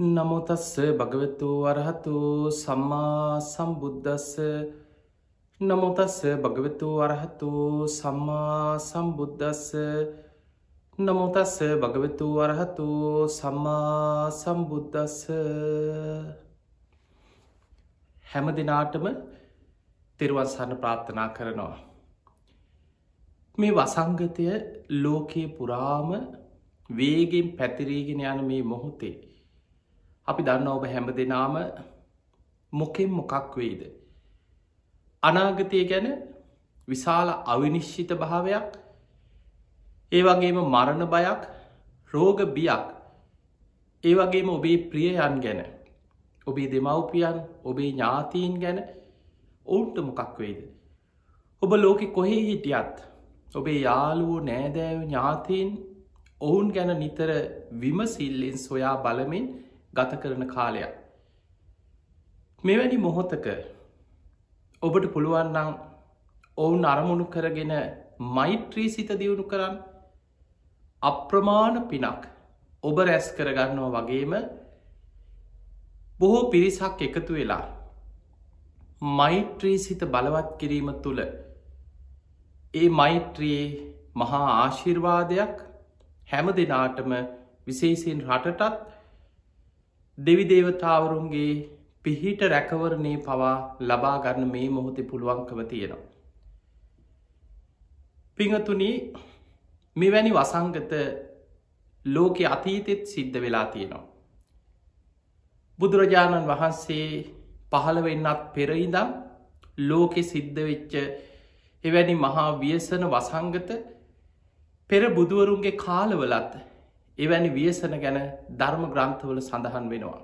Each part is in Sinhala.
නමුතස්ස භගවතු වරහතු සම්මා සම්බුද්ධස්ස නමුතස්ස භගවතු වරහතු සම්මා සම්බුද්ධස්ස නමුතස්ස භගවතු වරහතු සම්මා සම්බුද්ධස්ස හැම දෙනාටම තෙරුවන්සන්න ප්‍රාර්ථනා කරනවා. මේ වසංගතය ලෝකයේ පුරාම වේගෙන් පැතිරීගෙන යන මේ මොහොතේ අපි දන්න ඔබ හැම දෙනාම මොකෙන් මොකක් වෙයිද. අනාගතය ගැන විශාල අවිනිශ්චිත භාවයක් ඒ වගේම මරණ බයක් රෝග බියක් ඒ වගේම ඔබේ ප්‍රියයන් ගැන ඔබේ දෙමව්පියන් ඔබේ ඥාතීන් ගැන ඔවුන්ට මොකක් වෙයිද. ඔබ ලෝකෙ කොහේ හිටියත් ඔබේ යාළුවෝ නෑදෑව ඥාතීන් ඔවුන් ගැන නිතර විමසිල්ලෙන් සොයා බලමින් ගත කරන කාලයක්. මෙවැනි මොහොතක ඔබට පුළුවන්නම් ඔවුන් අරමුණු කරගෙන මෛත්‍රී සිත දියුණු කරන්න අප්‍රමාණ පිනක් ඔබ රැස් කරගන්නවා වගේම බොහෝ පිරිසක් එකතු වෙලා මෛත්‍රී සිත බලවත් කිරීම තුළ ඒ මෛත්‍රයේ මහා ආශිර්වාදයක් හැම දෙනාටම විශේසින් රටටත් දෙවිදේවතාවරුන්ගේ පිහිට රැකවරණය පවා ලබා ගන්න මේ මොහොතේ පුළුවන්කව තියෙනවා. පිංහතුනී මෙවැනි වසංගත ලෝකෙ අතීතෙත් සිද්ධ වෙලා තියෙනවා. බුදුරජාණන් වහන්සේ පහළ වෙන්නත් පෙරයිදම් ලෝකෙ සිද්ධ වෙච්ච එවැනි මහා වියසන වසංගත පෙර බුදුවරුන්ගේ කාලවලත් එවැනි වියසන ගැන ධර්ම ග්‍රන්ථවල සඳහන් වෙනවා.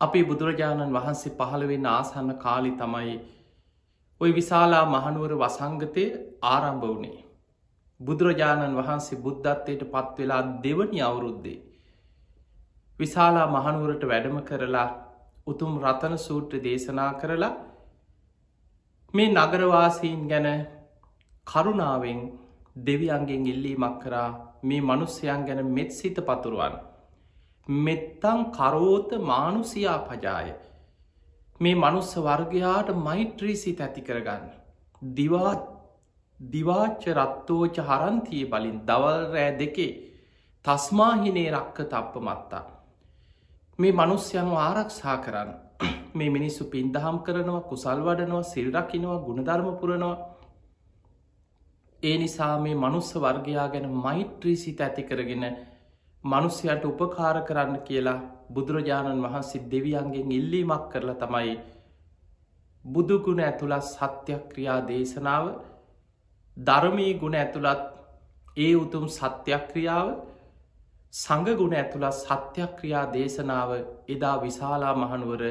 අපි බුදුරජාණන් වහන්සේ පහළවෙන්න ආසන්න කාලි තමයි ඔය විශාලා මහනුවර වසංගතය ආරම්භ වනේ. බුදුරජාණන් වහන්සේ බුද්ධත්වයට පත්වෙලා දෙවනි අවුරුද්දේ. විශාලා මහනුවරට වැඩම කරලා උතුම් රතන සූට්‍ර දේශනා කරලා මේ නගරවාසීන් ගැන කරුණාවෙන් දෙවියන්ගෙන් ඉල්ලීමක් කරා මේ මනුස්්‍යයන් ගැන මෙත් සිත පතුරුවන්. මෙත්තං කරෝත මානුසියා පජාය. මේ මනුස්ස වර්ගයාට මෛත්‍රී සිත ඇති කරගන්න. දිවාත් දිවාච්ච රත්තෝච හරන්තිය බලින් දවල් රෑ දෙකේ තස්මාහිනේ රක්ක තප්ප මත්තා. මේ මනුස්්‍යයන් ආරක්ෂා කරන්න මේ මිනිස්සු පින්දහම් කරනවා කුසල් වඩනවා සිල්රකිනවා ගුණධර්ම පුරනවා ඒ නිසා මේ මනුස්ස වර්ගයා ගැන මෛත්‍රී සිත ඇති කරගෙන මනුස්්‍යයට උපකාර කරන්න කියලා බුදුරජාණන් වහන්සේ දෙවියන්ගෙන් ඉල්ලීමක් කරලා තමයි බුදුගුණ ඇතුළත් සත්‍යක්‍රියා දේශනාව ධර්මී ගුණ ඇතුළත් ඒ උතුම් සත්‍යක්‍රියාව සඟගුණ ඇතුළත් සත්‍යක්‍රියා දේශනාව එදා විශාලා මහනුවර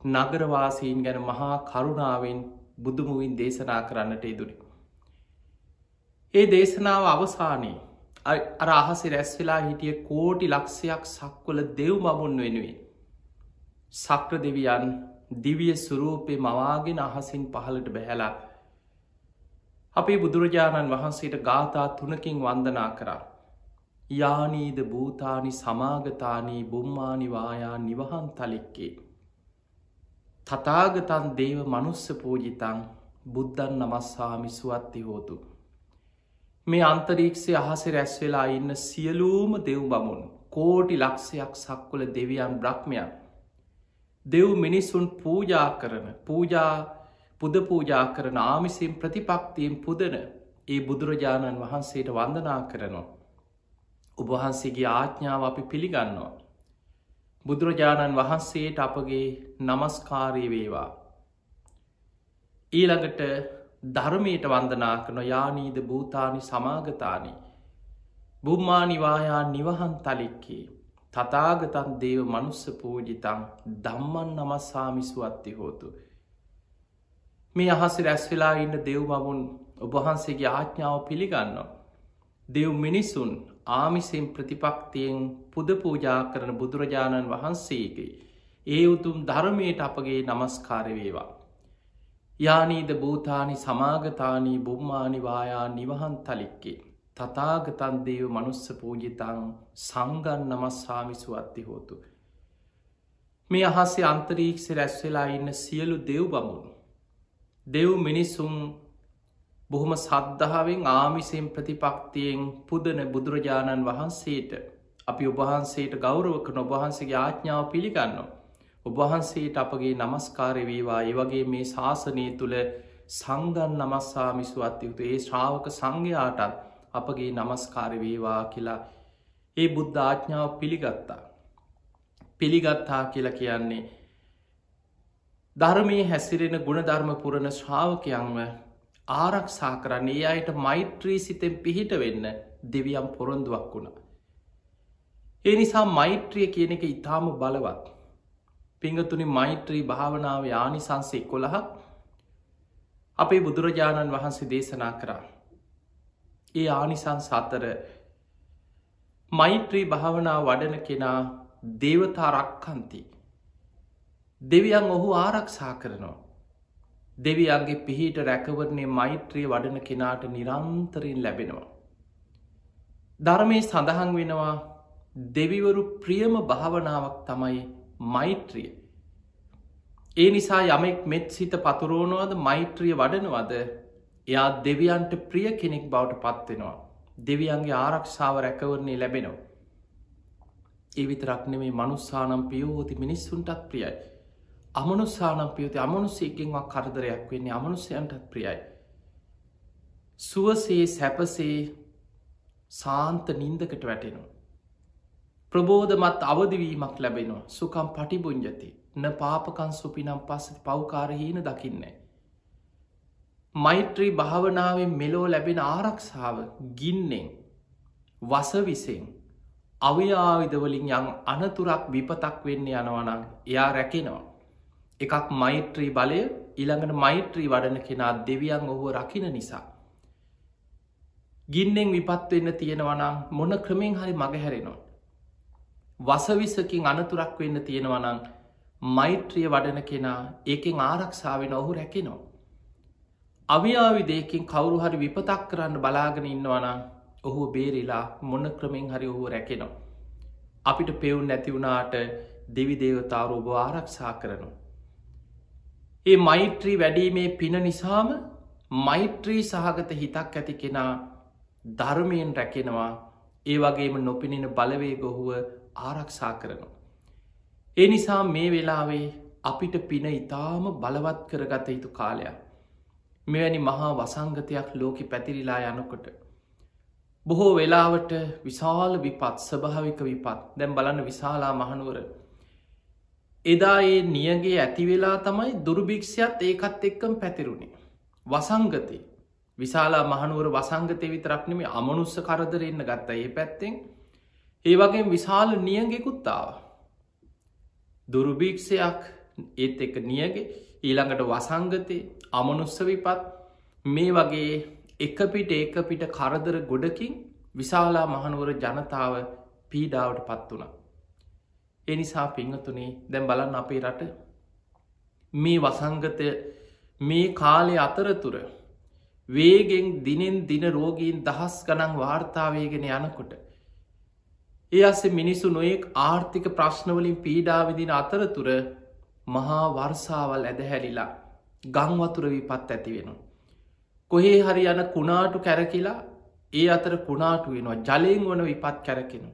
නගරවාසීන් ගැන මහා කරුණාවෙන් බුදුමුවින් දේශනා කරන්නට ඉදුරි. ඒ දේශනාව අවසානයේ අර අහසි රැස් වෙලා හිටිය කෝටි ලක්ෂයක් සක්වල දෙව් මමුන් වෙනුවෙන්. සක්‍ර දෙවියන් දිවිය සුරූපය මවාගෙන අහසින් පහලට බැහැලා. අපේ බුදුරජාණන් වහන්සේට ගාථා තුනකින් වන්දනා කරා. යානීද භූතානි සමාගතානී බුම්මානිවායා නිවහන් තලික්කේ. තතාගතන් දේව මනුස්ස පූජිතන් බුද්ධන් නමස්සාමි සුවත්ති හෝතු. මේ අන්තරීක්ෂය අහස රැස් වෙලා ඉන්න සියලූම දෙව් බමුණ කෝටි ලක්ෂයක් සක්වල දෙවියන් බ්‍රහ්මයන්. දෙව් මිනිස්සුන් පූජා කරන පූජා පුද පූජා කරන ආමිසිම් ප්‍රතිපක්තියෙන් පුදන ඒ බුදුරජාණන් වහන්සේට වන්දනා කරනවා. උබහන්සේගේ ආඥාව අපි පිළිගන්නවා. බුදුරජාණන් වහන්සේට අපගේ නමස්කාරී වේවා. ඊළඟට ධර්මයට වන්දනා කන යානීද භූතානි සමාගතානි. බුම්මානිවායා නිවහන් තලික්කේ තතාගතන් දේව මනුස්ස පූජිතන් දම්මන් නමස්සාමිසු අත්ති හෝතු. මේ අහස රැස් වෙලා ඉන්න දෙව්මමුන් ඔබහන්සේගේ ආඥාව පිළිගන්නවා. දෙව් මිනිසුන් ආමිසෙන් ප්‍රතිපක්තියෙන් පුද පූජා කරන බුදුරජාණන් වහන්සේගේ ඒ උතුම් ධර්මයට අපගේ නමස්කාරවේවා. යානීද භූතානි සමාගතානී බුම්මානිවායා නිවහන් තලික්කේ. තතාගතන් දේව මනුස්ස පූජිතං සංගන් නමස්සාමිසු අත්ති හෝතු. මේ අහසේ අන්තරීක්ෂ රැස්වෙලා ඉන්න සියලු දෙව් බමුණු. දෙව් මිනිස්සුන් බොහොම සද්ධාවෙන් ආමිසයෙන් ප්‍රතිපක්තියෙන් පුදන බුදුරජාණන් වහන්සේට අපි ඔබහන්සේට ගෞරවක නොබහන්සේගේ ආඥාව පිළිගන්නවා. ඔබහන්සේට අපගේ නමස්කාරය වේවා ඒ වගේ මේ ශාසනය තුළ සංගන් නමස්සාමිසු අත්යුතු ඒ ශ්‍රාවක සංඝයාටත් අපගේ නමස්කාර වේවා කියලා ඒ බුද්ධ ආඥාව පිළිගත්තා. පිළිගත්තා කියලා කියන්නේ ධර්මයේ හැසිරෙන ගුණධර්ම පුරණ ශ්‍රාවකයන්ව ආරක්ෂා කරන්න ඒ අයට මෛත්‍රී සිතෙන් පිහිට වෙන්න දෙවියම් පොරොන්දුවක් වුණා. ඒ නිසා මෛත්‍රිය කියන එක ඉතාම බලවත්. පිංගතුනි මෛත්‍රී භාවනාව යානිසන්සේ කොළහක් අපේ බුදුරජාණන් වහන්සේ දේශනා කරා. ඒ ආනිසං සතර මෛත්‍රී භාවනා වඩන කෙනා දේවතා රක්කන්ති. දෙවියන් ඔහු ආරක්ෂා කරනවා. දෙවියන්ගේ පිහිට රැකවරණය මෛත්‍රී වඩන කෙනාට නිරන්තරයෙන් ලැබෙනවා. ධර්මය සඳහන් වෙනවා දෙවිවරු ප්‍රියම භාවනාවක් තමයි මෛත්‍රිය. ඒ නිසා යමෙක් මෙත් සිත පතුරෝනවද මෛත්‍රිය වඩනවද එයා දෙවියන්ට ප්‍රිය කෙනෙක් බවට පත්වෙනවා. දෙවියන්ගේ ආරක්ෂාව රැකවරණය ලැබෙනවා. ඒ විතරක්න මේ මනුස්සානම් පියෝති මිනිස්සුන්ටත් ප්‍රියයි. අමනුස්සානම් පියෝති අමනුස්සේකින්වක් කරදරයක් වෙන්නේ අමනුස්සයන්ටත් ප්‍රියයි. සුවසේ සැපසේ සාන්ත නින්දකට වැටෙනවා. ප්‍රබෝධමත් අවදිවීමක් ලැබෙනවා සුකම් පටිබුංජති න පාපකන් සුපිනම් පස්සති පෞකාරහීන දකින්නේ. මෛත්‍රී භාවනාවෙන් මෙලෝ ලැබෙන ආරක්ෂාව ගින්නෙන් වසවිසෙන් අව්‍යාවිදවලින් යම් අනතුරක් විපතක් වෙන්න යනවනං එයා රැකෙනවා. එකක් මෛත්‍රී බලය ඉළඟට මෛත්‍රී වඩන කෙනා දෙවියන් ඔහුව රකින නිසා. ගින්නෙන් විපත් වෙන්න තියෙනවනම් මොන ක්‍රමෙන් හරි මගහැරෙනවා. වසවිසකින් අනතුරක් වෙන්න තියෙනවනං මෛත්‍රිය වඩන කෙනා ඒකෙන් ආරක්ෂාවෙන ඔහු රැකෙනවා. අවියාවිදයකින් කවුරු හරි විපතක් කරන්න බලාගෙන ඉන්නවනම් ඔහු බේරිලා මොන්න ක්‍රමෙන් හරි ඔහු රැකෙනවා. අපිට පෙවුන් නැතිවුණාට දෙවිදේවතාව ඔබ ආරක්ෂා කරනවා. ඒ මෛත්‍රී වැඩීමේ පින නිසාම මෛත්‍රී සහගත හිතක් ඇති කෙනා ධර්මයෙන් රැකෙනවා ඒ වගේම නොපිනෙන බලවේගොහුව ආරක්ෂා කරනවා. ඒ නිසා මේ වෙලාවේ අපිට පින ඉතාම බලවත් කරගත යුතු කාලයක්. මෙවැනි මහා වසංගතයක් ලෝකෙ පැතිරිලා යනකොට. බොහෝ වෙලාවට විශාල විපත් ස්භාවික විපත් දැම් බලන්න විශාලා මහනුවර. එදා ඒ නියගේ ඇතිවෙලා තමයි දුර්භික්ෂයත් ඒකත් එක්කම් පැතිරුණේ. වසංගතය විශාලා මහනුවර වසංගතය විතරක්නෙම අමනුස්ස කරදරෙන්න්න ගත්ත ඒ පැත්තෙන් ඒ වගේ විශාල නියගෙකුත්තාව. දුරුභීක්ෂයක් ඒත් එක නියගේ ඊළඟට වසංගතය අමනුස්ස විපත් මේ වගේ එක පිට ඒක පිට කරදර ගොඩකින් විශාලා මහනුවර ජනතාව පීඩාවට පත් වුණ. එනිසා පිංහතුනේ දැම් බලන්න අපේ රට මේ වසංගතය මේ කාලය අතරතුර වේගෙන් දිනෙන් දින රෝගීන් දහස් ගනන් වාර්තාවේගෙන යනකොට ඒ අස්සේ මිනිස්සු නොයෙක් ආර්ථික ප්‍රශ්නවලින් පීඩාවිදින අතරතුර මහා වර්සාවල් ඇදහැලිලා ගංවතුර විපත් ඇති වෙනවා. කොහේ හරි යන කුණාටු කැරකිලා ඒ අතර කුණාටු වෙනවා ජලයෙන් වන විපත් කැරකෙනු.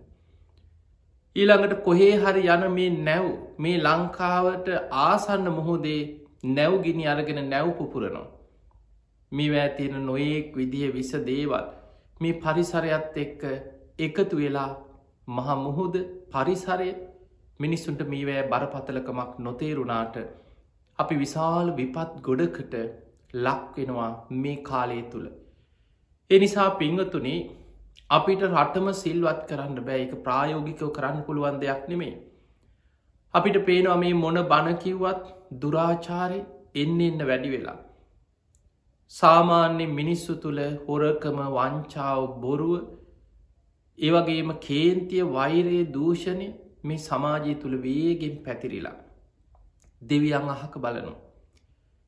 ඊළඟට කොහේ හරි යන මේ නැව් මේ ලංකාවට ආසන්න මොහොදේ නැව්ගිනි අරගෙන නැව් පුපුරනවා. මිවෑ තියෙන නොයෙක් විදිහ විස දේවල් මේ පරිසරයත් එක්ක එකතු වෙලා මහ මුහුද පරිසරය මිනිස්සුන්ට මීවෑ බරපතලකමක් නොතේරුණාට අපි විශාල් විපත් ගොඩකට ලක්වෙනවා මේ කාලය තුළ. එනිසා පිංහතුනේ අපිට රටම සිල්වත් කරන්න බෑ එක ප්‍රායෝගිකව කරන්න පුළුවන් දෙයක් නෙමේ. අපිට පේනවා මේ මොන බණකිව්වත් දුරාචාරය එන්න එන්න වැඩි වෙලා. සාමාන්‍ය මිනිස්සු තුළ හොරකම වංචාව බොරුව ඒවගේම කේන්තිය වෛරයේ දූෂණය මේ සමාජය තුළ වේගෙන් පැතිරිලා. දෙවියන් අහක බලනු.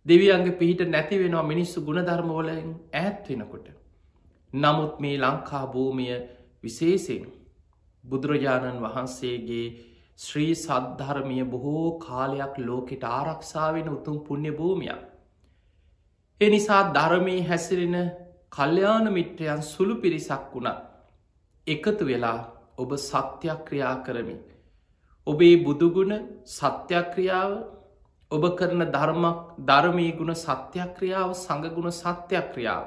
දෙවියන්ගේ පිහිට නැති වෙනවා මිනිස්සු ගුණධර්මවලින් ඇත් වෙනකොට. නමුත් මේ ලංකා භූමිය විශේසිෙන් බුදුරජාණන් වහන්සේගේ ශ්‍රී සද්ධර්මය බොහෝ කාලයක් ලෝකෙට ආරක්ෂාවෙන උතුම් පුුණ්‍ය භූමියක්. එනිසා ධර්මී හැසිරෙන කල්්‍යයාන මිට්‍රයන් සුළු පිරිසක් වුණත් එකතු වෙලා ඔබ සත්‍යක්‍රියා කරමි. ඔබේ බුදුගුණ සත්‍යක්‍රියාව ඔබ කරන ධර්මක් ධර්මී ගුණ සත්‍යක්‍රියාව සඟගුණ සත්‍යක්‍රියාව.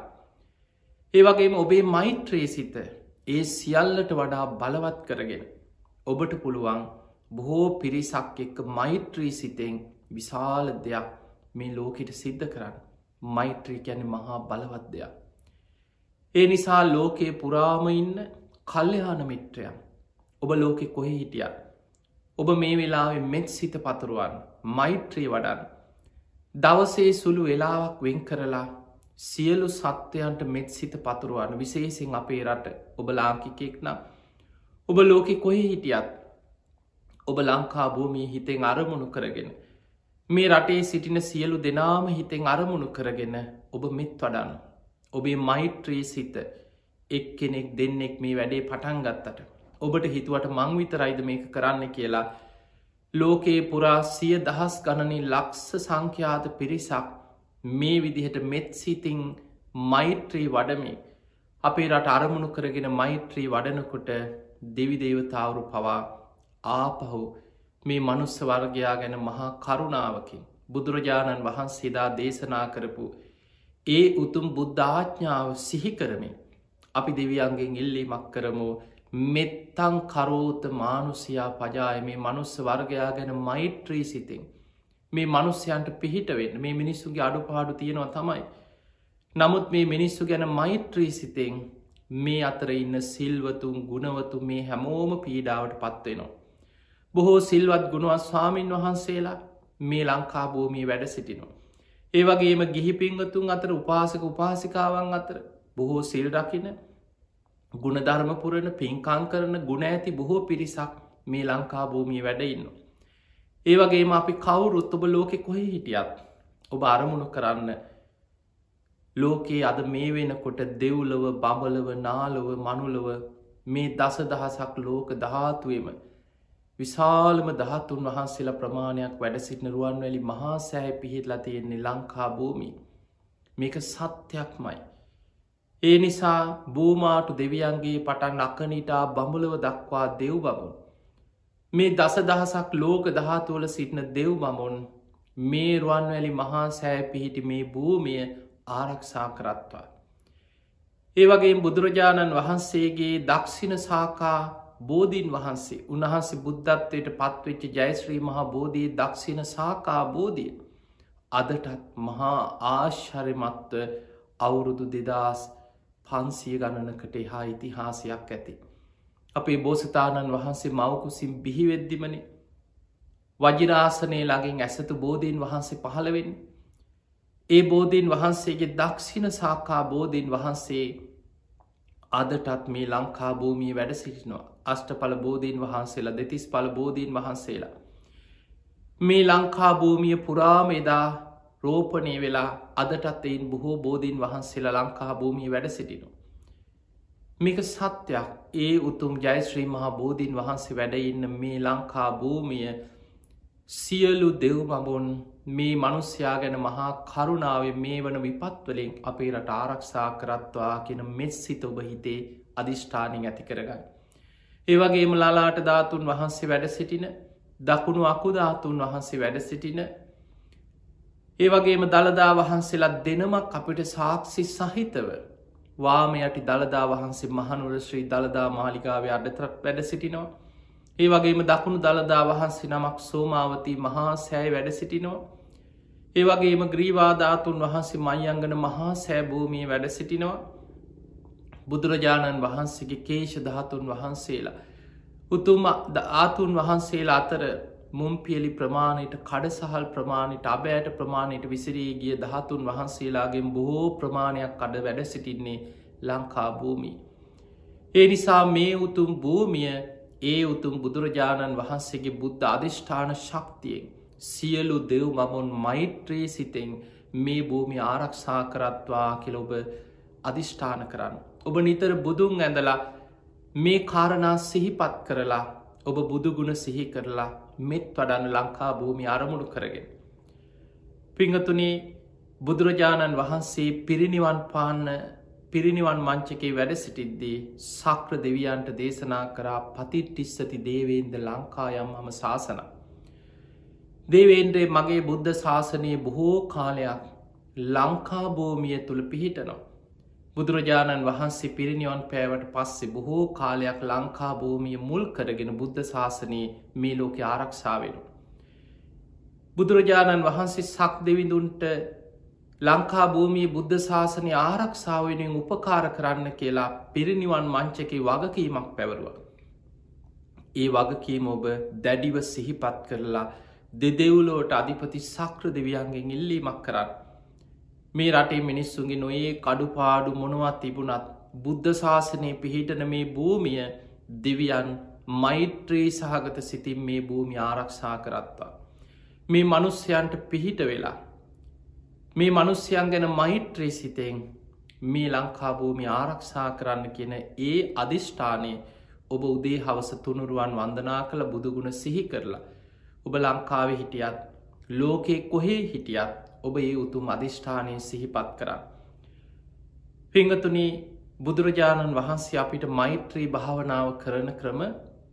ඒවගේම ඔබේ මෛත්‍රයේ සිත ඒ සියල්ලට වඩා බලවත් කරගෙන. ඔබට පුළුවන් බොහෝ පිරිසක් එක්ක මෛත්‍රී සිතෙන් විශාල දෙයක් මේ ලෝකෙට සිද්ධ කරන්න මෛත්‍රී ගැන මහා බලවත් දෙයක්. ඒ නිසා ලෝකයේ පුරාම ඉන්න කල්්‍යයාන මිත්‍රයන් ඔබ ලෝකෙ කොහෙ හිටිය. ඔබ මේ වෙලාවෙ මෙත් සිත පතුරුවන් මෛත්‍රී වඩන් දවසේ සුළු වෙලාවක් වෙන් කරලා සියලු සත්‍යයන්ට මෙත් සිත පතුරුවන් විශේසින් අපේ රට ඔබ ලාංකිකෙක් නම් ඔබ ලෝකෙ කොහෙ හිටියත් ඔබ ලංකා භූමී හිතෙන් අරමුණු කරගෙන. මේ රටේ සිටින සියලු දෙනාම හිතෙන් අරමුණු කරගෙන ඔබ මෙත් වඩන්න. ඔබේ මෛත්‍රී සිත එක් කෙනෙක් දෙන්නෙක් මේ වැඩේ පටන් ගත්තට. ඔබට හිතුවට මංවිතරයිද මේක කරන්න කියලා. ලෝකයේ පුරා සිය දහස් ගණනින් ලක්ස සංඛ්‍යාත පිරිසක් මේ විදිහට මෙත්සිතිං මෛත්‍රී වඩමේ අපේ රට අරමුණු කරගෙන මෛත්‍රී වඩනකොට දෙවි දේවතාවරු පවා ආපහු මේ මනුස්ස වර්ගයා ගැන මහා කරුණාවකින් බුදුරජාණන් වහන්සේදා දේශනා කරපු ඒ උතුම් බුද්ධාඥාව සිහිකරමින් අපි දෙවියන්ගෙන් ඉල්ලීමක් කරමු මෙත්තං කරෝත මානුසයා පජාය මේ මනුස්ස වර්ගයා ගැන මෛත්‍රී සිතින් මේ මනුස්්‍යයන්ට පිහිටවෙන්න මේ මිනිස්සුගේ අඩු පහඩු තියෙනවා තමයි. නමුත් මේ මිනිස්සු ගැන මෛත්‍රී සිතෙන් මේ අතර ඉන්න සිල්වතුන් ගුණවතු මේ හැමෝම පීඩාවට පත්වෙනවා. බොහෝ සිල්වත් ගුණුවත් ස්වාමීන් වහන්සේලා මේ ලංකා භූමී වැඩ සිටිනවා. ඒවගේම ගිහිපිංගතුන් අතර උපාසක උපාසිකාවන් අතර බොහෝ සිල් රකින ගුණධර්මපුරණ පින්කං කරන ගුණ ඇති බොහෝ පිරිසක් මේ ලංකා භූමී වැඩඉන්න. ඒවගේම අපි කවුරුත් ඔබ ලෝකෙ කොහෙ හිටියත් ඔබ අරමුණු කරන්න ලෝකයේ අද මේ වෙනකොට දෙව්ලව බඹලව නාලොව මනුලව මේ දස දහසක් ලෝක දහතුවම විශාලම දහතුන් වහන්සේලා ප්‍රමාණයක් වැඩ සිටින රුවන්වැලි මහා සෑ පිහිටලා තියෙන්නේ ලංකා භූමි. මේක සත්‍යයක්මයි. ඒ නිසා බූමාටු දෙවියන්ගේ පටන් අකනිටා බමුලව දක්වා දෙව් බමුන්. මේ දස දහසක් ලෝක දහතුවල සිටින දෙව් බමුන් මේ රුවන්වැලි මහා සෑ පිහිටි මේ භූමිය ආරක්ෂා කරත්වා. ඒවගේ බුදුරජාණන් වහන්සේගේ දක්ෂින සාකා බෝධීන් වහන්සේ උන්වහන්සේ බුද්ධත්වයට පත්වෙච්ච ජයශ්‍රී මහා බෝධී දක්ෂින සාකා බෝධිය අදටත් මහා ආශ්හරිමත්ව අවුරුදු දෙදස් පන්සිය ගණනකට එහා ඉතිහාසයක් ඇති. අපේ බෝසතාණන් වහන්සේ මවකුසින් බිහිවෙද්දිමනි වජිරාසනය ලගින් ඇසතු බෝධීන් වහන්සේ පහළවෙන් ඒ බෝධීන් වහන්සේගේ දක්ෂින සාකා බෝධීන් වහන්සේ අදටත් මේ ලංකා භූමිය වැඩ සිටිනවා අෂ්ටඵල බෝධීන් වහන්සේලා දෙතිස් පල බෝධීන් වහන්සේලා. මේ ලංකා භූමිය පුරාම එදා රෝපනය වෙලා අදටත් එයින් බොහෝ බෝධීන් වහන්සේලා ලංකා භූමිය වැඩ සිටිනු. මේක සත්‍යයක් ඒ උතුම් ජයශ්‍රී මහා බෝධීන් වහන්සේ වැඩඉන්න මේ ලංකා භූමිය සියලු දෙව්මබොන් මේ මනුස්්‍යයා ගැන මහා කරුණාව මේ වන විපත්වලින් අපේ රට ආරක්ෂා කරත්වා කියෙන මෙත් සිත ඔබ හිතේ අධිෂ්ඨානින් ඇති කරගන්න. ඒවගේම ලාලාට ධාතුන් වහන්සේ වැඩ සිටින දකුණු අකුධාතුන් වහන්සේ වැඩ සිටින ඒවගේම දළදා වහන්සේලත් දෙනමක් අපිට සාක්ෂි සහිතව වාම යටි දළදා වහන්සේ මහනුර ශ්‍රී දළදා මාලිකාව අඩතරක් වැඩ සිටිනවා ඒ වගේම දකුණු දළදා වහන්සේ නමක් සෝමාවතී මහා සෑයි වැඩ සිටිනවා. ඒ වගේම ග්‍රීවාධාතුන් වහන්සේ මයිංගන මහා සෑභූමිය වැඩ සිටිනවා. බුදුරජාණන් වහන්සේගේ කේෂ ධාතුන් වහන්සේලා. උතුම ආතුන් වහන්සේලා අතර මුම්පියලි ප්‍රමාණයට කඩසහල් ප්‍රමාණයට අබෑට ප්‍රමාණයට විසිරී ගිය දහතුන් වහන්සේලාගෙන් බොහෝ ප්‍රමාණයක් කඩ වැඩ සිටින්නේ ලංකා භූමි. ඒ නිසා මේ උතුම් භූමිය ඒ උතුම් බුදුරජාණන් වහන්සේගේ බුද්ධ අධිෂ්ඨාන ශක්තියෙන් සියලු දෙව් මමුන් මෛත්‍රයේ සිතෙන් මේ භූමි ආරක්ෂා කරත්වා කෙලොබ අධිෂ්ඨාන කරන්න. ඔබ නිතර බුදුන් ඇඳලා මේ කාරණා සිහිපත් කරලා ඔබ බුදුගුණ සිහි කරලා මෙත් වඩන්න ලංකා භූමි අරමුණු කරගෙන. පිංහතුනේ බුදුරජාණන් වහන්සේ පිරිනිවන් පාන්න පිරිනිවන් මංචකේ වැඩ සිටිද්දී සක්‍ර දෙවියන්ට දේශනා කරා පතිට්ටිස්සති දේවේන්ද ලංකායම් හම ශාසන. දේවේන්ද්‍රේ මගේ බුද්ධ ශාසනයේ බොහෝ කාලයක් ලංකාභූමිය තුළ පිහිටනවා. බුදුරජාණන් වහන්සේ පිරිනිවන් පෑවට පස්සේ බොහෝ කාලයක් ලංකාභූමිය මුල් කරගෙන බුද්ධ ශාසනයේ මේ ලෝක ආරක්ෂාවෙන. බුදුරජාණන් වහන්සේ සක් දෙවිඳුන්ට ලංකා භූමී බුද්ධ ශාසනය ආරක්ෂාවෙනෙන් උපකාර කරන්න කියලා පිරිනිවන් මංචකේ වගකීමක් පැවරුව. ඒ වගකීම ඔබ දැඩිව සිහිපත් කරලා දෙදෙව්ලෝට අධිපති සක්‍ර දෙවියන්ගෙන් ඉල්ලීමක් කරන්න. මේ රටේ මිනිස්සුන්ගේ නොයේ කඩුපාඩු මොනවත් තිබුණත් බුද්ධ ශාසනය පිහිටන මේ භූමිය දෙවියන් මෛත්‍රී සහගත සිතින් මේ භූමි ආරක්ෂා කරත්වා. මේ මනුස්්‍යයන්ට පිහිට වෙලා මේ මනුස්්‍යයන් ගැන මෛත්‍රී සිතෙන් මේ ලංකාභූමි ආරක්ෂා කරන්න කියන ඒ අධිෂ්ඨානය ඔබ උදේ හවස තුනුරුවන් වන්දනා කළ බුදුගුණ සිහි කරලා. ඔබ ලංකාවේ හිටියත් ලෝකෙ කොහේ හිටියත් ඔබ ඒ උතුම් අධිෂ්ඨානය සිහිපත් කරන්න. පිංගතුනී බුදුරජාණන් වහන්සේ අපිට මෛත්‍රී භාවනාව කරන ක්‍රම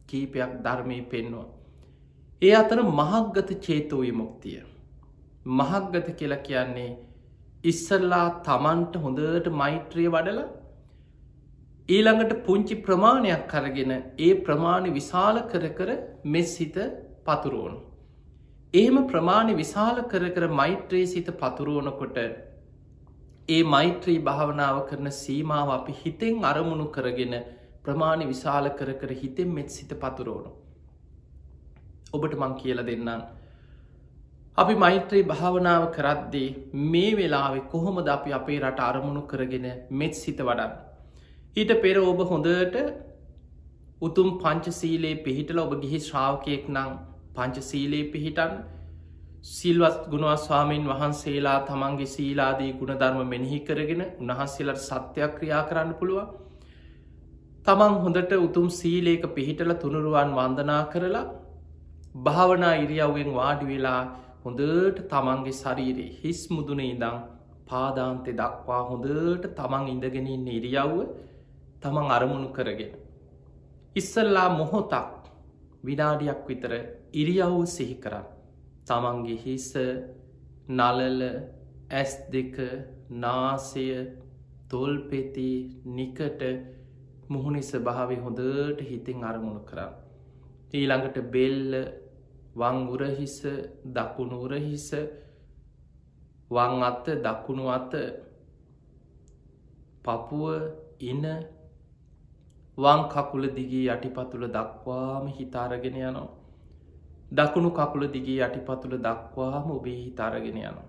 කීපයක් ධර්මය පෙන්වා. ඒ අතර මහක්ගත චේතෝය මුක්තිය. මහක්ගත කියලා කියන්නේ ඉස්සල්ලා තමන්ට හොඳට මෛත්‍රිය වඩලා ඊළඟට පුංචි ප්‍රමාණයක් කරගෙන ඒ ප්‍රමාණි විශාල කර කර මෙස් හිත පතුරුවනු. එහෙම ප්‍රමාණි විශාල කර කර මෛත්‍රයේ සිත පතුරුවනකොට ඒ මෛත්‍රී භාවනාව කරන සීමාව අපි හිතෙන් අරමුණු කරගෙන ප්‍රමාණි විශාල කර කර හිතෙන් මෙත් සිත පතුරුවනු. ඔබට මං කියල දෙන්නම් අපි මෛත්‍රී භාවනාව කරද්දී මේ වෙලාවෙ කොහොමද අපි අපේ රට අරමුණු කරගෙන මෙත් සිත වඩන්. ඊට පෙර ඔබ හොඳට උතුම් පංචසීලේ පිහිටල ඔබ ගිහි ශ්‍රාවකයෙක් නං පංචසීලේ පිහිටන් සිල්වත් ගුණවස්වාමීන් වහන්සේලා තමන්ගේ සීලාදී ගුණධර්ම මෙනෙහි කරගෙන උන්වහන්සේලට සත්‍යයක් ක්‍රියා කරන්න පුළුවන්. තමන් හොඳට උතුම් සීලේක පිහිටල තුනුරුවන් වන්දනා කරලා භාවනා ඉරියව්වෙන් වාඩි වෙලා හොඳට තමන්ගේ ශරීරයේ හිස් මුදුන ඉදං පාදාන්තය දක්වා හොඳට තමන් ඉඳගෙනන්න ඉරියව්ව තමන් අරමුණු කරගෙන. ඉස්සල්ලා මොහොතක් විනාඩියක් විතර ඉරියව්ව සිහි කරන්න. තමන්ගේ හිස නලල ඇස් දෙක නාසය තොල්පෙති නිකට මුහුණෙස භාවය හොඳට හිතින් අරමුණු කරන්න. ඊළඟට බෙල්ල වං උරහිස දකුණු උරහිස වං අත්ත දකුණු අත පපුුව ඉන්න වං කකුල දිගේ යටිපතුළ දක්වාම හිතාරගෙන යනවා. දකුණු කකුල දිගේ යටිපතුළ දක්වාම ඔබේ හිතාරගෙන යනවා.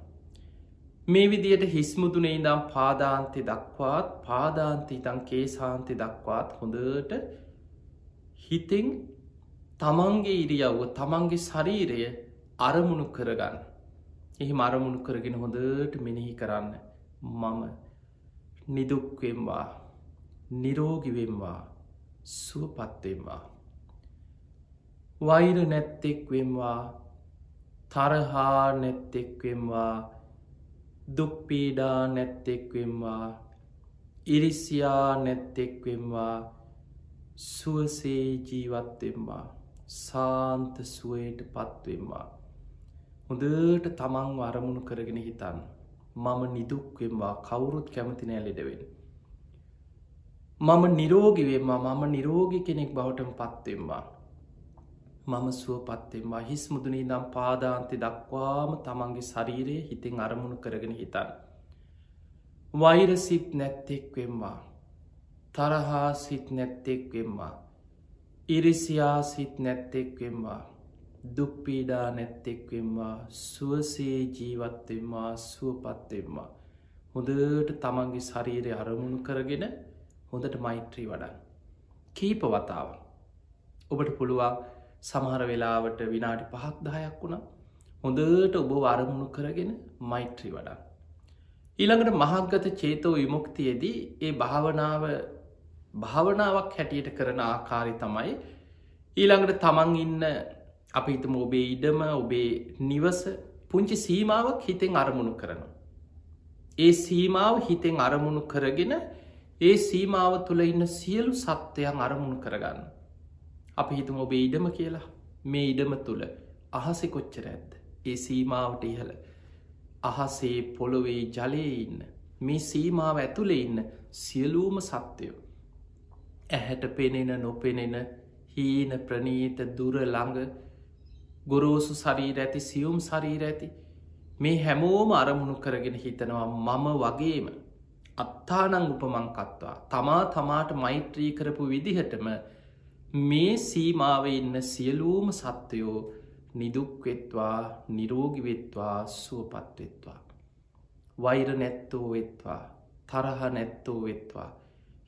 මේ විදියට හිස්මුදුනේ ඉදම් පාදාන්තය දක්වාත් පාදාන්ති ඉතන් කේසාන්ති දක්වාත් හොඳට හිතෙන් තමන්ගේ ඉරියව්ව තමන්ගේ ශරීරය අරමුණු කරගන්න. එහි අරමුණු කරගෙන හොඳට මෙනෙහි කරන්න මම නිදුක්වෙම්වා නිරෝගිවෙම්වා සුවපත්වෙම්වා. වෛර නැත්තෙක්වෙම්වා තරහා නැත්තෙක්වෙම්වා දුක්පීඩා නැත්තෙක්වෙම්වා ඉරිසියා නැත්තෙක්වෙම්වා සුවසේ ජීවත්වෙම්වා සාන්ත සුවයට පත්වෙම්වා. හොඳට තමන් අරමුණු කරගෙන හිතන්න. මම නිදුක්වෙම්වා කවුරුත් කැමති නෑ ලෙඩවෙන්. මම නිරෝගිවෙම්වා මම නිරෝගි කෙනෙක් බවටම පත්වෙම්වා. මම සුව පත්වෙම්වා හිස් මුදුනී නම් පාදාන්තය දක්වාම තමන්ගේ ශරීරයේ හිතෙන් අරමුණු කරගෙන හිතන්න. වෛරසිත් නැත්තෙක්වෙම්වා. තරහා සිත් නැත්තෙක්වෙම්වා. ඉරිසියා සිත් නැත්තෙක්වෙම්වා දුක්පීඩා නැත්තෙක්වෙම්වා සුවසේ ජීවත්වෙම්වා සුවපත්වෙම්වා හොඳට තමන්ගේ ශරීරය අරමුණු කරගෙන හොඳට මෛත්‍රී වඩන් කීප වතාව ඔබට පුළුවන් සමහර වෙලාවට විනාඩි පහක් දහයක් වුණා හොඳට ඔබ අරමුණු කරගෙන මෛත්‍රී වඩා ඊළඟට මහක්ගත චේතෝ විමුක්තියේදී ඒ භාවනාව භාවනාවක් හැටියට කරන ආකාරි තමයි ඊළඟට තමන් ඉන්න අපි හිතම ඔබේ ඉඩම ඔබේ නිවස පුංචි සීමාවක් හිතෙන් අරමුණු කරනවා. ඒ සීමාව හිතෙන් අරමුණු කරගෙන ඒ සීමාව තුළ ඉන්න සියලු සත්වයන් අරමුණු කරගන්න. අපි හිතම ඔබේ ඉඩම කියලා. මේ ඉඩම තුළ අහසෙ කොච්චර ඇත්ද. ඒ සීමාවට ඉහළ. අහසේ පොළොවේ ජලයේ ඉන්න. මේ සීමාව ඇතුළේ ඉන්න සියලූම සත්‍යයෝ. ඇහැට පෙනෙන නොපෙනෙන හීන ප්‍රනීත දුර ළඟ ගොරෝසු සරීර ඇති සියුම් සරීර ඇති. මේ හැමෝම අරමුණු කරගෙන හිතනවා මම වගේම අත්තානං උපමංකත්වා තමා තමාට මෛත්‍රී කරපු විදිහටම මේ සීමාව ඉන්න සියලූම සත්වයෝ නිදුක්වෙත්වා නිරෝගිවෙත්වා සුවපත්වෙත්වා. වෛර නැත්තෝ වෙත්වා තරහ නැත්තෝ වෙත්වා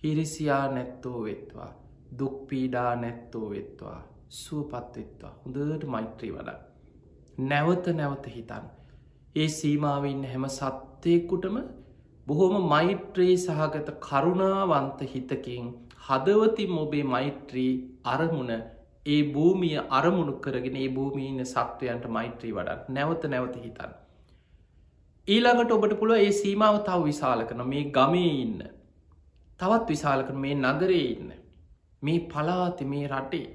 හිරිසියා නැත්තෝ වෙත්වා දුක්පීඩා නැත්තෝ වෙත්වා සුවපත්වෙත්වා හොඳට මෛත්‍රී වඩ. නැවත නැවත හිතන් ඒ සීමාව ඉන්න හැම සත්‍යයකුටම බොහොම මෛත්‍රී සහගත කරුණාවන්ත හිතකින් හදවතින් ඔබේ මෛත්‍රී අරමුණ ඒ භූමිය අරමුණු කරගෙන ඒ භූමීන සත්වයන්ට මෛත්‍රී වඩත් නැවත නැවත හිතන්. ඊළඟට ඔබට පුළුව ඒ සීමාව තව විශාල කන මේ ගමේ ඉන්න. තවත් විශාල කන මේ නගරේ ඉන්න. මේ පලාති මේ රටේ.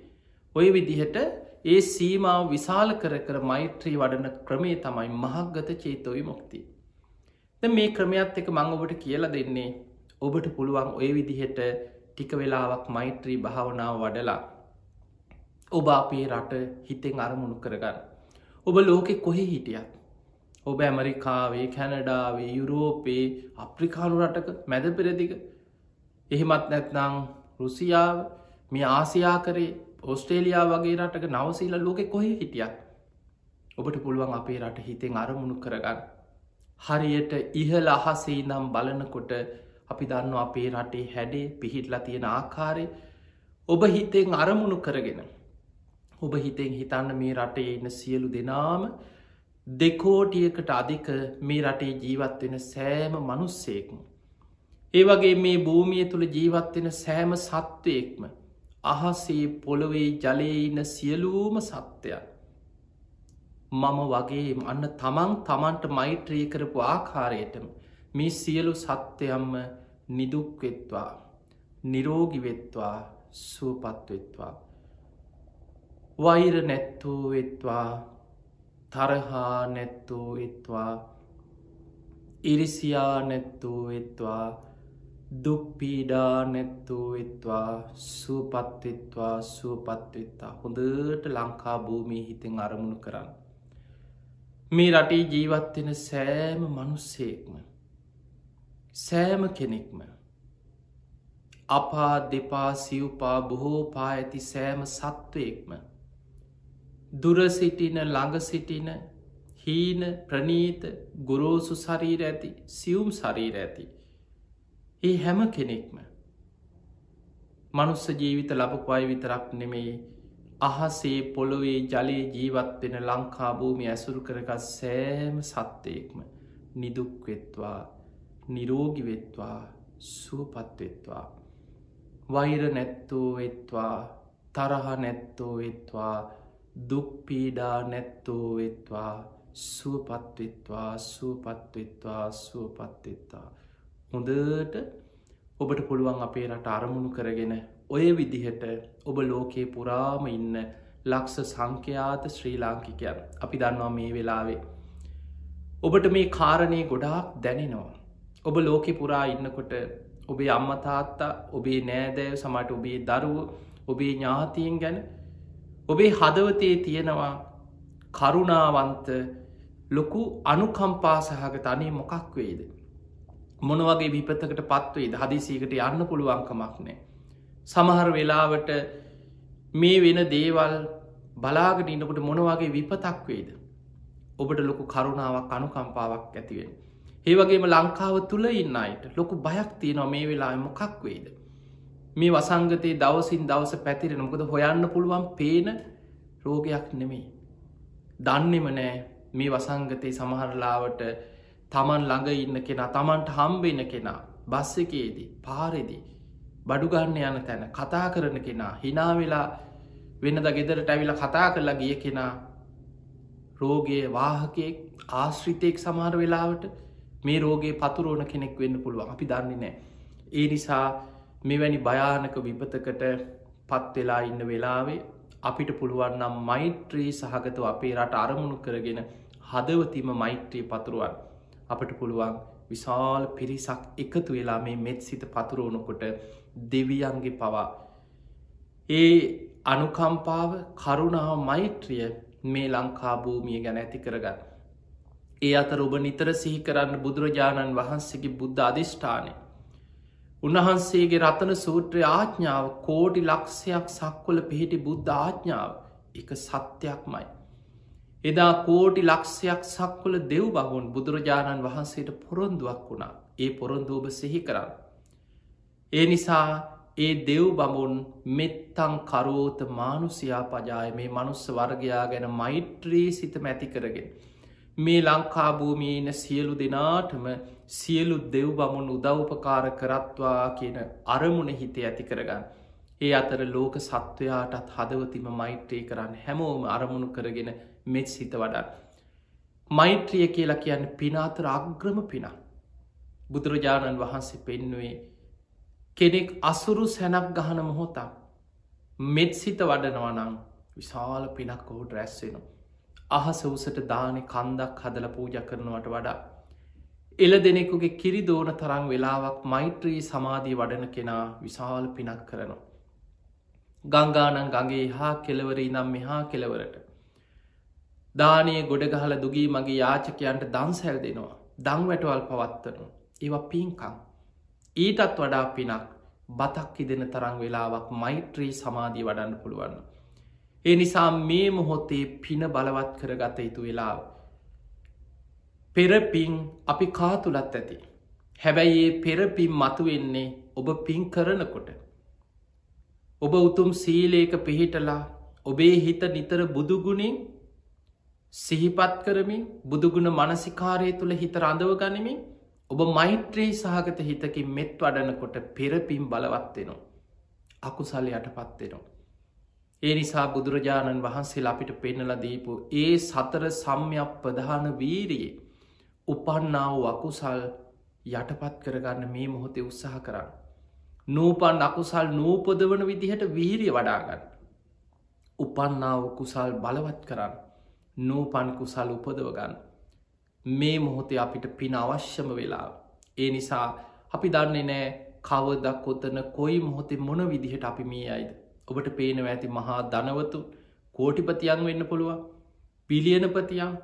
ඔය විදිහට ඒ සීමාව විශාල කර කර මෛත්‍රී වඩන ක්‍රමේ තමයි මහක්ගත චේතොවි මුක්ති. ද මේ ක්‍රමයත් එක මං ඔබට කියලා දෙන්නේ ඔබට පුළුවන් ඔය විදිහට ටික වෙලාවක් මෛත්‍රී භාවනාව වඩලා ඔබ අපේ රට හිතෙන් අරමුණු කරගන්න. ඔබ ලෝකෙ කොහෙ හිටියත්. ඔබ ඇමරිකාවේ කැනඩාවේ යුරෝපයේ අප්‍රිකානු රටක මැද පෙරදික එහෙමත් නැත්නං රුසියාව මේ ආසියා කරේ ඔස්ට්‍රේලියා වගේ රටක නවසීල ලෝකෙ කොහෙ හිටියත් ඔබට පුළුවන් අපේ රට හිතෙන් අරමුණු කරගන්න. හරියට ඉහල අහසේ නම් බලනකොට අපි දන්න අපේ රටේ හැඩේ පිහිටලා තියෙන ආකාරය ඔබ හිතෙන් අරමුණු කරගෙන. ඔබ හිතෙන් හිතන්න මේ රටේ ඉන්න සියලු දෙනාම දෙකෝටියකට අධික මේ රටේ ජීවත්වෙන සෑම මනුස්සේක්ම. ඒ වගේ මේ භූමිය තුළ ජීවත්වෙන සෑම සත්වයෙක්ම අහසේ පොළොවේ ජලයඉන්න සියලූම සත්‍යයක්. මම වගේ අන්න තමන් තමන්ට මෛත්‍රී කරපු ආකාරයටම මේ සියලු සත්‍යයම්ම නිදුක්වෙත්වා නිරෝගිවෙත්වා සුවපත්වෙත්වා. වෛර නැත්තෝ වෙත්වා තරහා නැත්තෝ වෙත්වා ඉරිසියා නැත්තෝ වෙත්වා දුක්පීඩා නැත්තෝ වෙත්වා සුවපත්වෙත්වා සුවපත්වෙත්තා හොඳට ලංකා භූමී හිතෙන් අරමුණු කරන්න. මේ රටේ ජීවත්වෙන සෑම මනුස්සේක්ම සෑම කෙනෙක්ම අපා දෙපා සිව්පා බොහෝ පා ඇති සෑම සත්වයෙක්ම දුර සිටින ළඟ සිටින හීන ප්‍රනීත ගුරෝසු සරීර ඇති සියුම් සරීර ඇති. ඒ හැම කෙනෙක්ම මනුස්ස ජීවිත ලබපු අය විතරක් නෙමෙයි අහසේ පොළොවේ ජලයේ ජීවත්වෙන ලංකා භූමි ඇසුරු කරගත් සෑම සත්‍යයෙක්ම නිදුක්වෙත්වා නිරෝගිවෙත්වා සුවපත්වෙත්වා වෛර නැත්තෝ වෙත්වා තරහ නැත්තෝ වෙත්වා දුක්පීඩා නැත්තෝ වෙත්වා සුවපත්වෙත්වා සුවපත්වෙත්වා සුවපත්වෙත්තා හොඳට ඔබට පුළුවන් අපේ රට අරමුණු කරගෙන ඔය විදිහට ඔබ ලෝකයේ පුරාම ඉන්න ලක්ෂ සංඛ්‍යාත ශ්‍රී ලාංකිකයන් අපි දන්නවා මේ වෙලාවේ. ඔබට මේ කාරණය ගොඩාක් දැනෙනවා. ඔබ ලෝකෙ පුරා ඉන්නකොට ඔබේ අම්මතාත්තා ඔබේ නෑදෑව සමට ඔබේ දරුව ඔබේ ඥාතියෙන් ගැන ඔබේ හදවතේ තියෙනවා කරුණාවන්ත ලොකු අනුකම්පා සහගත අනේ මොකක් වේද. මොනවගේ විපතකට පත්වේද හදිසීකට යන්න පුළුවන්කමක් නෑ. සමහර වෙලාවට මේ වෙන දේවල් බලාගට ඉන්නකට මොනවගේ විපතක් වේද. ඔබට ලොකු කරුණාවක් අනුකම්පාවක් ඇතිවෙන්. ඒවගේම ලංකාව තුළ ඉන්න අයට ලොකු බයක් තියනවා මේ වෙලා මොකක් වේද. මේ වසංගතයේ දවසින් දවස පැතිරෙන මොකද හොයන්න පුළුවන් පේන රෝගයක් නෙමෙයි. දන්නෙම නෑ මේ වසංගතයේ සමහරලාවට තමන් ළඟ ඉන්න කෙනා තමන්ට හම්බෙන කෙනා බස් එකේදී පාරෙදී බඩුගන්න යන තැන කතා කරන කෙනා හිනා වෙලා වෙනද ගෙදරට ඇවිල කතා කරලා ගිය කෙනා රෝගයේ වාහකයෙක් ආශ්‍රිතයෙක් සමහර වෙලාවට මේ රෝගේ පතුරෝණ කෙනෙක් වෙන්න පුළුවන් අපි දන්නේ නෑ. ඒ නිසා මෙවැනි භයානක විපතකට පත්වෙලා ඉන්න වෙලාවේ අපිට පුළුවන්නම් මෛත්‍රී සහගතව අපේ රට අරමුණු කරගෙන හදවතිම මෛත්‍රී පතුරුවන් අපට පුළුවන් විශාල් පිරිසක් එකතු වෙලා මේ මෙත් සිත පතුරුවනකොට දෙවියන්ගේ පවා. ඒ අනුකම්පාව කරුණාව මෛත්‍රිය මේ ලංකා භූමිය ගැන ඇති කරගන්න. ඒ අතර ඔබ නිතර සිහි කරන්න බුදුරජාණන් වහන්සේගේ බුද්ධ අධිෂ්ඨානය. උන්වහන්සේගේ රතන සූත්‍රය ආඥාව කෝටි ලක්ෂයක් සක්වල පිහිටි බුද්ධ ආඥාව එක සත්‍යයක්මයි. එදා කෝටි ලක්ෂයක් සක්වල දෙව් බගුන් බුදුරජාණන් වහන්සේට පොරොන්දුවක් වුණා ඒ පොරොන්දුවබ සිහි කරන්න. ඒ නිසා ඒ දෙව් බමුන් මෙත්තං කරෝත මානුසයා පජාය මේ මනුස්ස වර්ගයා ගැන මෛත්‍රී සිත මැති කරගෙන. මේ ලංකාභූමියන සියලු දෙනාටම සියලු දෙව් බමුණ උදව්පකාර කරත්වා කියන අරමුණ හිතේ ඇති කරගන්න. ඒ අතර ලෝක සත්වයාටත් හදවතිම මෛත්‍රී කරන්න හැමෝම අරමුණු කරගෙන මෙත් සිත වඩන්. මෛත්‍රිය කියලා කියන්න පිනාතර අග්‍රම පිනා. බුදුරජාණන් වහන්සේ පෙන්නුවේ කෙනෙක් අසුරු සැනක් ගහන මොහොතක් මෙත් සිත වඩනවනං විශාල පිනක් ඔහුට රැස්සෙනවා. අහස උසට දානෙ කන්දක් හදල පූජ කරනවට වඩා. එල දෙනෙකුගේ කිරි දෝන තරං වෙලාවක් මෛත්‍රී සමාධී වඩන කෙනා විශාල පිනක් කරනවා. ගංගානන් ගගේ හා කෙලවරී නම් මෙහා කෙලවරට. දානය ගොඩගහල දුගී මගේ යාචකයන්ට දන්සැල් දෙනවා දං වැටවල් පවත්වනු. ඒව පින්කං. ඊටත් වඩා පිනක් බතක් ඉදෙන තරං වෙලාවක් මෛත්‍රී සමාධී වඩන්න පුළුවන්න. ඒ නිසා මේ මොහොතේ පින බලවත් කරගත යුතු වෙලාව. පෙරපින් අපි කාතුලත් ඇති. හැබැයි ඒ පෙරපින් මතුවෙන්නේ ඔබ පින් කරනකොට. ඔබ උතුම් සීලේක පිහිටලා ඔබේ හිත නිතර බුදුගුණින් සිහිපත් කරමින් බුදුගුණ මනසිකාරය තුළ හිත රඳව ගනිමින් ඔබ මෛත්‍රී සහගත හිතකින් මෙත් වඩනකොට පෙරපින් බලවත්වෙනවා. අකුසල් යටපත්වෙනවා. ඒ නිසා බුදුරජාණන් වහන්සේ අපිට පෙන්නල දීපු ඒ සතර සම්යක් ප්‍රධාන වීරයේ උපන්නාව අකුසල් යටපත් කරගන්න මේ මොහොතේ උත්සාහ කරන්න. නූපන් අකුසල් නූපදවන විදිහට වීරිය වඩාගන්න. උපන්නාව කුසල් බලවත් කරන්න නූපන් කුසල් උපදවගන්න. මේ මොහොතේ අපිට පින අවශ්‍යම වෙලා. ඒ නිසා අපි දන්නේ නෑ කවදක් කොතන කොයි මොහොතේ මොන විදිහට අපි මේ අයිද. ඔබට පේනව ඇති මහා ධනවතු කෝටිපතියන් වෙන්න පුළුවන් පිලියනපතියන්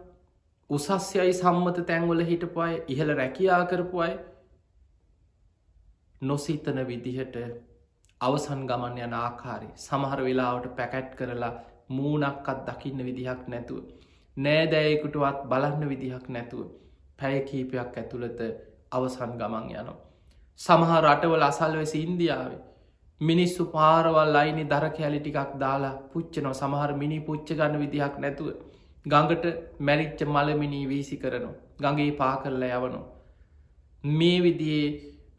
උසස්යයි සම්මත තැන්වල හිටපු අය ඉහළ රැකියා කරපු අය නොසිතන විදිහට අවසන් ගමන් යන ආකාරය සමහර වෙලාවට පැකැට් කරලා මූනක්කත් දකින්න විදිහක් නැතුව. නෑදෑයකුටවත් බලන්න විදිහක් නැතුව පැය කීපයක් ඇතුළත අවසන් ගමන් යනවා. සමහා රටවල අසල්වෙසි ඉන්දියාවේ මිනිස්සු පාරවල් අයිනි දර කෑලි ටිකක් දාලා පුච්චනව සමහර මිනි පුච්ච ගන්න විදිහක් නැතුව ගඟට මැරිච්ච මලමිනී වීසි කරනවා ගඟේ පා කරලා යවනු. මේ විදියේ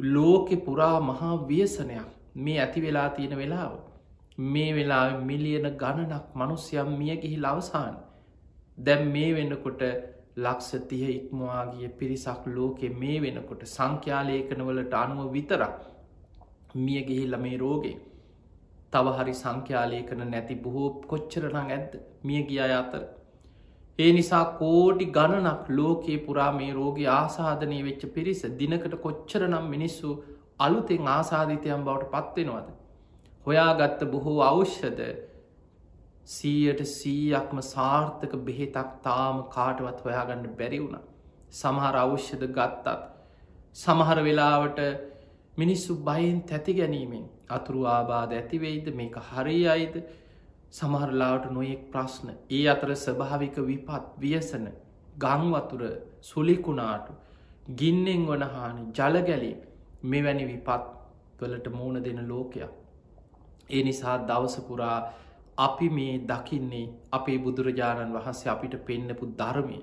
ලෝකෙ පුරා මහා වියසනයක් මේ ඇති වෙලා තියෙන වෙලාව. මේ වෙලා මිලියන ගණනක් මනුස්්‍යම් මිය ගිහි ලවසාන් දැම් මේ වෙන්නකොට ලක්ෂ තිය ඉක්මවාගිය පිරිසක් ලෝකෙ මේ වෙනකොට සංඛ්‍යාලේකනවලට අනුව විතරක් මිය ගිහිල්ල මේ රෝගේ තව හරි සංඛ්‍යාලයකන නැති බොහෝ කොච්චරනං ඇද්ද මිය ගිය අතර. ඒ නිසා කෝටි ගණනක් ලෝකයේ පුරා මේ රෝගී ආසාධනය වෙච්ච පිරිස දිනකට කොච්චර නම් මිනිස්සු අලුතෙන් ආසාධිතයන් බවට පත්වෙනවද. හොයාගත්ත බොහෝ අවශ්‍යද සීයට සීයක්ම සාර්ථක බෙහෙතක් තාම කාටවත් හොයාගන්න බැරි වුණ. සමහර අවශ්‍යද ගත්තත්. සමහර වෙලාවට මිනිස්සු බයෙන් තැති ගැනීමෙන් අතුරු ආබාධ ඇතිවෙයිද මේක හරි අයිද? සමහරලාට නොයෙක් ප්‍රශ්න. ඒ අතර ස්භාවික විපත් වියසන ගංවතුර සුලිකුණාටු ගින්නෙන් වන හානි ජලගැලී මෙවැනි විපත් වලට මූුණ දෙන ලෝකයක්. ඒ නිසා දවසපුරා අපි මේ දකින්නේ අපේ බුදුරජාණන් වහන්සේ අපිට පෙන්නපු ධර්මය.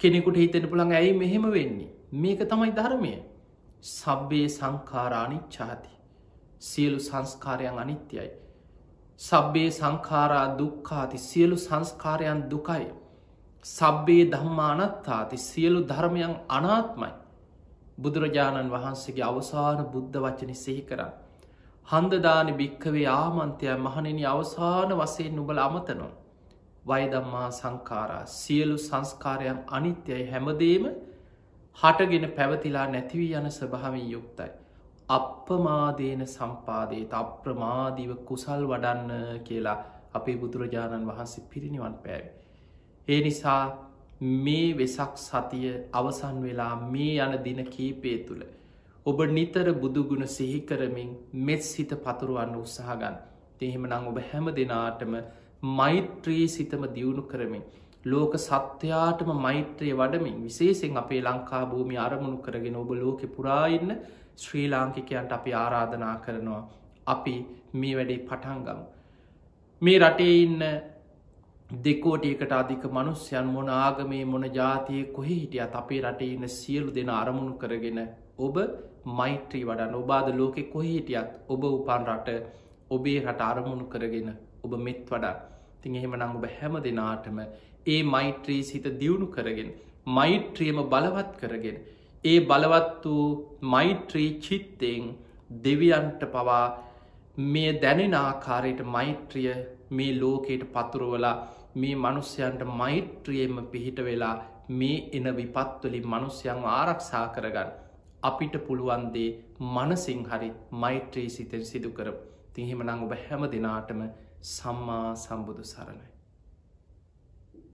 කෙනෙකුට හිතෙන පුළන් ඇයි මෙහෙම වෙන්නේ? මේක තමයි ධර්මය. සබ්බේ සංකාරානිච්චාති. සියලු සංස්කාරයන් අනිත්‍යයි. සබ්බේ සංකාරා දුක්කාති සියලු සංස්කාරයන් දුකයි. සබ්බේ ධම්මානත්තාති සියලු ධර්මයන් අනාත්මයි. බුදුරජාණන් වහන්සේගේ අවසාන බුද්ධ වචන සිහි කරන්න. හන්දදාන භික්කවේ ආමන්තය මහනෙන අවසාන වසයෙන් නුබල අමතනවා. වයිදම්මා සංකාරා සියලු සංස්කාරයන් අනිත්‍යයි හැමදේම හටගෙන පැවතිලා නැතිවී යන ස්වභාවින් යුක්තයි. අප්පමාදේන සම්පාදේත අප්‍රමාදීව කුසල් වඩන්න කියලා අපේ බුදුරජාණන් වහන්සේ පිරිනිවන් පෑව. ඒ නිසා මේ වෙසක් සතිය අවසන් වෙලා මේ යන දින කීපේ තුළ. ඔබ නිතර බුදුගුණ සිහිකරමින් මෙත් සිත පතුරුවන්න උත්සාහගන්න. එහෙම නං ඔබ හැම දෙනාටම මෛත්‍රී සිතම දියුණු කරමින්. ලෝක සත්‍යයාටම මෛත්‍රය වඩමින් විශේසිෙන් අපේ ලංකා භූමි අරමුණු කරගෙන ඔබ ලෝකෙ පුරාඉන්න ශ්‍රී ලාංකිකයන්ට අපි ආරාධනා කරනවා. අපි මේ වැඩේ පටන්ගම්. මේ රටේ ඉන්න දෙකෝටියකට අධික මනුස්්‍යයන් මොන ආගමේ මොන ජාතිය කොහෙ හිටියත් අපේ රටේ ඉන්න සියලු දෙන අරමුණු කරගෙන ඔබ මෛත්‍රී වඩන්න. ඔබාද ලෝකෙ කොහෙ හිටියත් ඔබ උපන් රට ඔබේ රට අරමුණු කරගෙන ඔබ මෙත් වඩා තින් එහෙම නං ඔබ හැම දෙනාටම ඒ මෛත්‍රී සිත දියුණු කරගෙන මෛත්‍රියම බලවත් කරගෙන ඒ බලවත් වූ මෛත්‍රී චිත්තයෙන් දෙවියන්ට පවා මේ දැනෙන ආකාරයට මෛත්‍රිය මේ ලෝකයට පතුරුවලා මේ මනුස්්‍යයන්ට මෛත්‍රියම පිහිට වෙලා මේ එන විපත්වලින් මනුස්්‍යයන් ආරක්ෂා කරගන්න. අපිට පුළුවන්දේ මනසිං හරි මෛත්‍රී සිතෙන් සිදු කර තිහෙම නං ඔබ හැම දෙනාටම සම්මා සම්බුදු සරණයි.